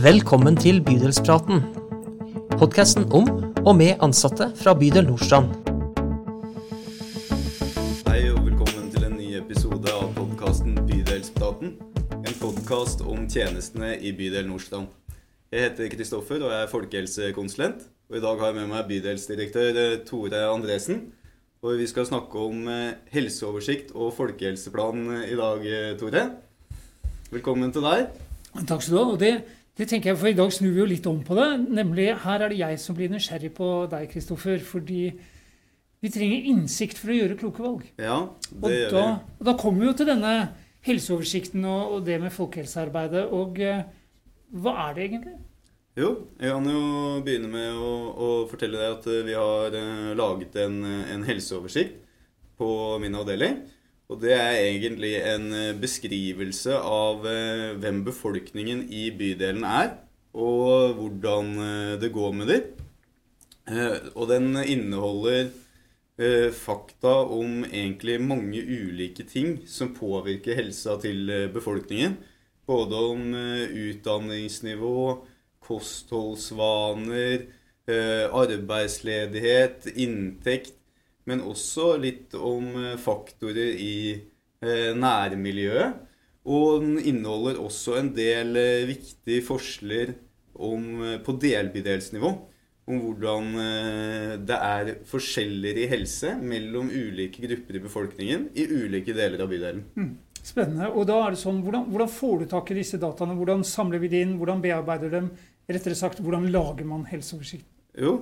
Velkommen til Bydelspraten. Podkasten om og med ansatte fra bydel Nordstrand. Hei og velkommen til en ny episode av podkasten Bydelspraten. En podkast om tjenestene i bydel Nordstrand. Jeg heter Kristoffer og jeg er folkehelsekonsulent. Og I dag har jeg med meg bydelsdirektør eh, Tore Andresen. Og vi skal snakke om eh, helseoversikt og folkehelseplan eh, i dag, Tore. Velkommen til deg. Takk skal du ha. og det det tenker jeg, for I dag snur vi jo litt om på det. nemlig Her er det jeg som blir nysgjerrig på deg, Kristoffer. Fordi vi trenger innsikt for å gjøre kloke valg. Ja, det og gjør da, vi. Og da kommer vi jo til denne helseoversikten og, og det med folkehelsearbeidet. Og eh, hva er det egentlig? Jo, jeg kan jo begynne med å, å fortelle deg at eh, vi har eh, laget en, en helseoversikt på min avdeling. Og det er egentlig en eh, beskrivelse av eh, hvem befolkningen i bydelen er, og hvordan eh, det går med dem. Og den inneholder fakta om egentlig mange ulike ting som påvirker helsa til befolkningen. Både om utdanningsnivå, kostholdsvaner, arbeidsledighet, inntekt men også litt om eh, faktorer i eh, nærmiljøet. Og den inneholder også en del eh, viktige forskjeller på delbydelsnivå. Om hvordan det er forskjeller i helse mellom ulike grupper i befolkningen i ulike deler av bydelen. Mm. Spennende. Og da er det sånn, hvordan, hvordan, får du tak i disse dataene? Hvordan samler vi de inn? Hvordan bearbeider dem? Rettere sagt, hvordan lager man helseoversikt? Jo,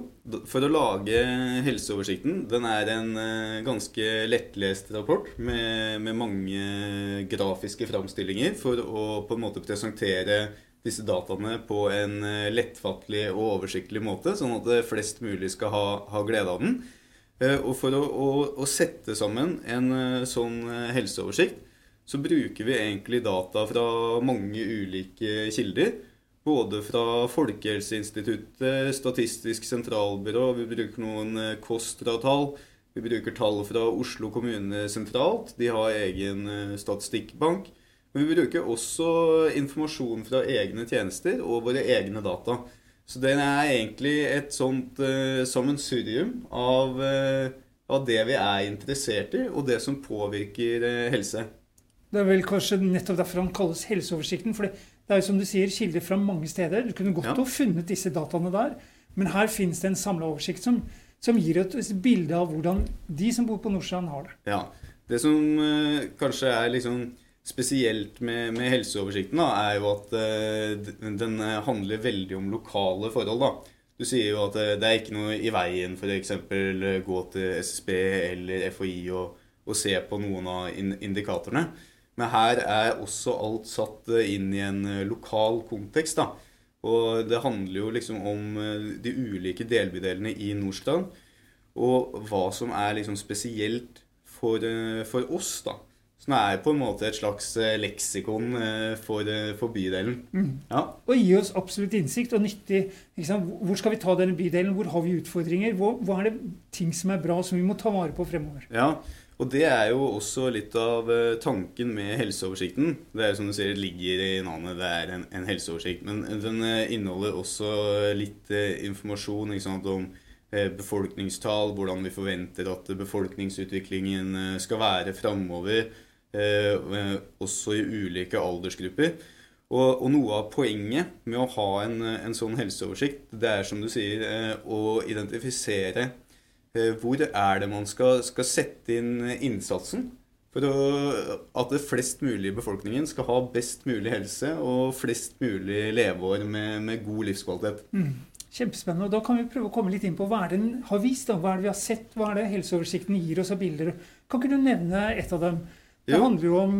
for å lage helseoversikten Den er en uh, ganske lettlest rapport med, med, mange grafiske framstillinger for å på en måte presentere disse dataene på en uh, lettfattelig og oversiktlig måte, sånn at flest mulig skal ha, ha glede av den. Og for å, å, å, sette sammen en sånn helseoversikt, så bruker vi egentlig data fra mange ulike kilder. Både fra Folkehelseinstituttet, Statistisk sentralbyrå, vi bruker noen eh, KOSTRA-tall. Vi bruker tall fra Oslo kommune sentralt. De har egen eh, statistikkbank. Men vi bruker også informasjon fra egne tjenester og våre egne data. Så det er egentlig et sånt uh, sammensurium av, uh, av, det vi er interessert i, og det som påvirker uh, helse. Det er vel kanskje nettopp derfor han kalles helseoversikten. For det er jo som du sier, kilder fra mange steder. Du kunne godt ja. ha funnet disse dataene der. Men her finnes det en samla oversikt som, som, gir et bilde av hvordan de som bor på Nordstrand, har det. Ja, Det som uh, kanskje er liksom spesielt med, med helseoversikten, da, er jo at uh, den handler veldig om lokale forhold. da. Du sier jo at uh, det er ikke noe i veien for f.eks. gå til SSB eller FHI og, og se på noen av indikatorene. Men her er også alt satt eh, inn i en eh, lokal kontekst. da. Og det handler jo liksom om eh, de ulike delbydelene i Nordstrand. Og hva som er liksom spesielt for, for oss, da. Som er på en måte et slags leksikon for, for bydelen. Mm. Ja. Og gi oss absolutt innsikt og nyttig. Hvor skal vi ta denne bydelen? Hvor har vi utfordringer? Hvor, hva er det ting som er bra, som vi må ta vare på fremover? Ja, og det er jo også litt av eh, tanken med helseoversikten. Det er jo som du sier, det ligger i navnet, det er en, en helseoversikt. Men den eh, inneholder også litt eh, informasjon sant, om befolkningstall, hvordan vi forventer at befolkningsutviklingen skal være framover. Også i ulike aldersgrupper. Og, og, noe av poenget med å ha en, en sånn helseoversikt, det er som du sier, å identifisere Eh, hvor er det man skal, skal sette inn innsatsen for å, at det flest mulig i befolkningen skal ha best mulig helse og flest mulig leveår med, med god livskvalitet? Mm. Kjempespennende. og Da kan vi prøve å komme litt inn på hva er det den har vist. Da? Hva er det vi har sett? Hva er det helseoversikten gir oss av bilder? Kan ikke du nevne et av dem? Det handler jo om,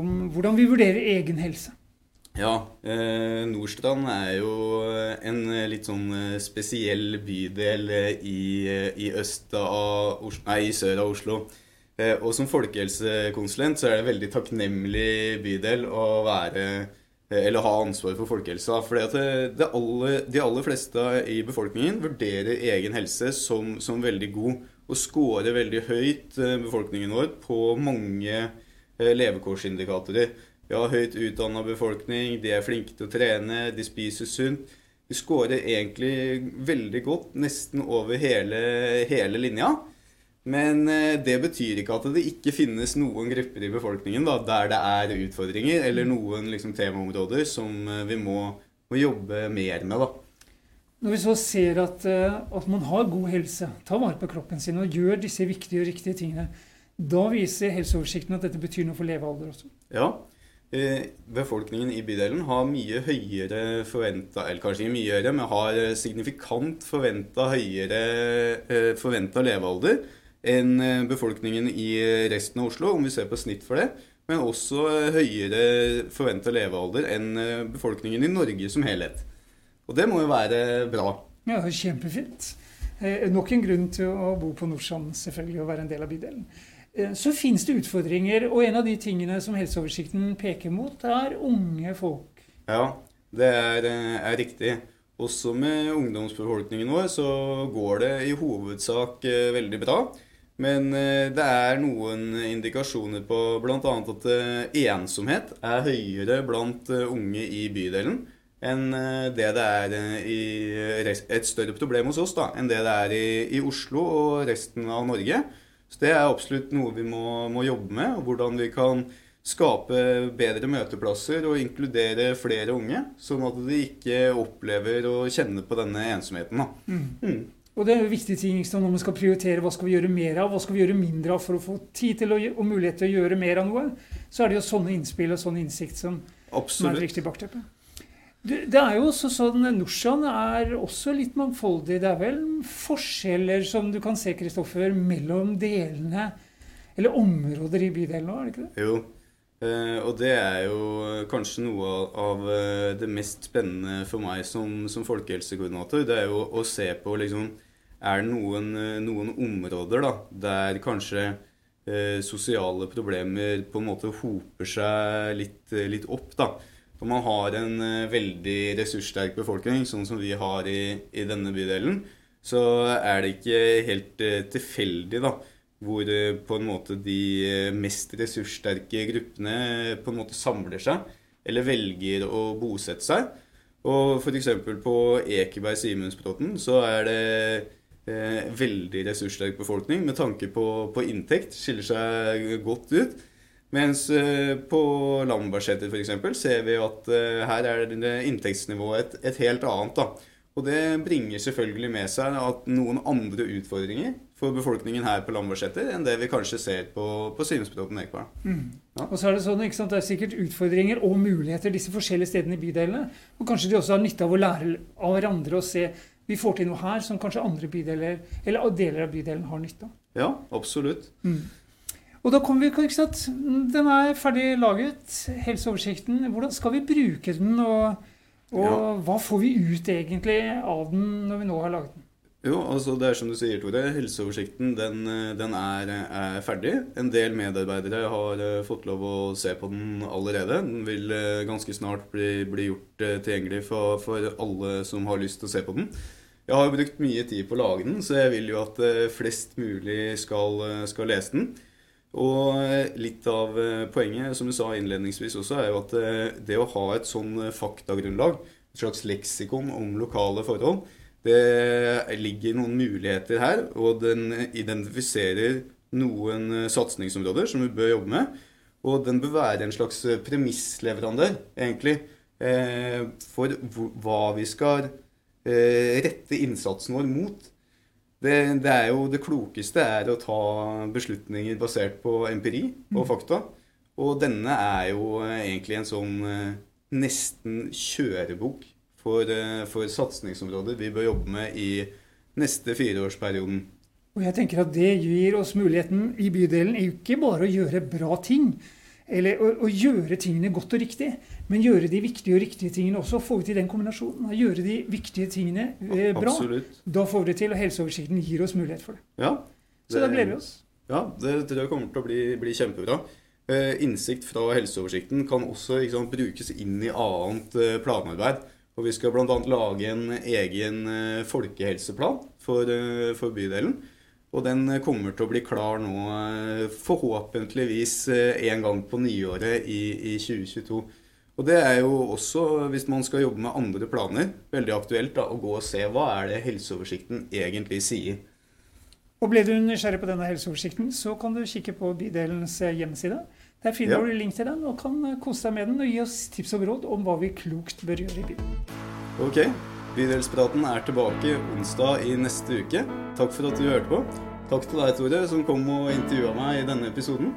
om hvordan vi vurderer egen helse. Ja, eh, Nordstrand er jo en litt sånn eh, spesiell bydel eh, i, eh, i, av Oslo, nei, i sør av Oslo. Eh, og som folkehelsekonsulent så er det en veldig takknemlig bydel å være eller ha ansvar for folkehelsa. For de aller fleste i befolkningen vurderer egen helse som, som veldig god og scorer veldig høyt befolkningen vår på mange levekårsindikatorer. Vi har høyt utdanna befolkning, de er flinke til å trene, de spiser sunt. Vi skårer egentlig veldig godt nesten over hele, hele linja. Men eh, det betyr ikke at det ikke finnes noen grupper i befolkningen da, der det er utfordringer, eller noen liksom, temaområder som eh, vi må, må, jobbe mer med. da. Når vi så ser at, eh, at, man har god helse, tar vare på kroppen sin og gjør disse viktige og riktige tingene, da viser helseoversikten at dette betyr noe for levealder også. Ja, befolkningen i bydelen har mye høyere forventa Eller kanskje ikke mye høyere, men har signifikant forventa høyere forventa levealder enn eh, befolkningen i resten av Oslo, om vi ser på snitt for det. Men også eh, høyere forventa levealder enn eh, befolkningen i Norge som helhet. Og det må jo være bra. Ja, kjempefint. Eh, nok en grunn til å bo på Nordsand, selvfølgelig, og være en del av bydelen. Eh, så finnes det utfordringer, og en av de tingene som helseoversikten peker mot, er unge folk. Ja, det er, er riktig. Også med ungdomsbefolkningen vår så går det i hovedsak veldig bra. Men eh, det er noen indikasjoner på bl.a. at eh, ensomhet er høyere blant eh, unge i bydelen enn det det er i et større problem hos oss da, enn det det er i, i Oslo og resten av Norge. Så det er absolutt noe vi må, må, jobbe med. og Hvordan vi kan skape bedre møteplasser og inkludere flere unge. Sånn at de ikke opplever å kjenne på denne ensomheten. Mm. Mm. Og det er jo viktige ting når man skal prioritere hva skal vi gjøre mer av, hva skal vi gjøre mindre av for å få tid til å, og mulighet til å gjøre mer av noe. Så er det jo sånne innspill og sånn innsikt som, som er et riktig bakteppe. Det, er jo også sånn Norsan er også litt mangfoldig. Det er vel forskjeller som du kan se, Kristoffer, mellom delene eller områder i bydelen òg, er det ikke det? Jo. Uh, og det er jo kanskje noe av uh, det mest spennende for meg som, som folkehelsekoordinator. Det er jo å se på liksom er det noen, eh, noen områder da, der kanskje eh, sosiale problemer på en måte hoper seg litt, eh, litt opp. da. Når man har en eh, veldig ressurssterk befolkning, sånn som vi har i, i denne bydelen, så er det ikke helt eh, tilfeldig da, hvor eh, på en måte de mest ressurssterke gruppene på en måte samler seg, eller velger å bosette seg. Og f.eks. på Ekeberg-Simensbråten så er det eh, veldig ressurssterk befolkning med tanke på, på, inntekt. Skiller seg godt ut. Mens eh, på Lambertseter f.eks. ser vi at eh, her er inntektsnivået et, et, helt annet. da. Og det bringer selvfølgelig med seg at noen andre utfordringer for befolkningen her på Lambertseter enn det vi kanskje ser på, på Simensbråten Ekeberg. Mm. Ja. Og så er Det sånn, ikke sant? Det er sikkert utfordringer og muligheter disse forskjellige stedene i bydelene. Og kanskje de også har nytte av å lære av hverandre og se vi får til noe her som kanskje andre bydeler eller deler av bydelen har nytte av. Ja, absolutt. Mm. Og da kommer vi, ikke sant, Den er ferdig laget, helseoversikten. Hvordan skal vi bruke den? Og, og ja. hva får vi ut egentlig av den når vi nå har laget den? Jo, altså det er som du sier, Tore. Helseoversikten den, den er, er, ferdig. En del medarbeidere har uh, fått lov å se på den allerede. Den vil uh, ganske snart bli, bli gjort uh, tilgjengelig for, for, alle som har lyst til å se på den. Jeg har brukt mye tid på å lage den, så jeg vil jo at flest mulig skal, skal lese den. Og litt av poenget, som du sa innledningsvis også, er jo at det å ha et sånn faktagrunnlag, et slags leksikon om lokale forhold, det ligger noen muligheter her, og den identifiserer noen eh, satsingsområder som vi bør jobbe med. Og den bør være en slags eh, premissleverandør, egentlig, eh, for hva vi skal rette innsatsen vår mot. Det, det, er jo det klokeste er å ta beslutninger basert på empiri og mm. fakta. Og denne er jo egentlig en sånn nesten kjørebok for, eh, for satsingsområder vi bør jobbe med i neste fireårsperioden. Og jeg tenker at Det gir oss muligheten i bydelen ikke bare å gjøre bra ting, eller å, å, gjøre tingene godt og riktig, men gjøre de viktige og riktige tingene også. Få til den kombinasjonen. Gjøre de viktige tingene eh, bra. Absolutt. Da får vi det til, og helseoversikten gir oss mulighet for det. Ja, det Så da gleder vi oss. Ja, det tror jeg kommer til å bli, bli kjempebra. Eh, innsikt fra helseoversikten kan også sant, brukes inn i annet eh, planarbeid. Og vi skal bl.a. lage en egen eh, folkehelseplan for, eh, for, bydelen. Og den kommer til å bli klar nå forhåpentligvis en gang på nyåret i, i 2022. Og det er jo også, hvis man skal jobbe med andre planer, veldig aktuelt da, å gå og se hva er det helseoversikten egentlig sier. Og Ble du nysgjerrig på denne helseoversikten, så kan du kikke på bydelens hjemmeside. Der finner ja. du link til den og kan kose deg med den og gi oss tips og råd om hva vi klokt bør gjøre i byen. Ok, Bydelspraten er tilbake onsdag i neste uke. Takk for at du hørte på. Takk til deg, Tore, som kom og intervjua meg i denne episoden.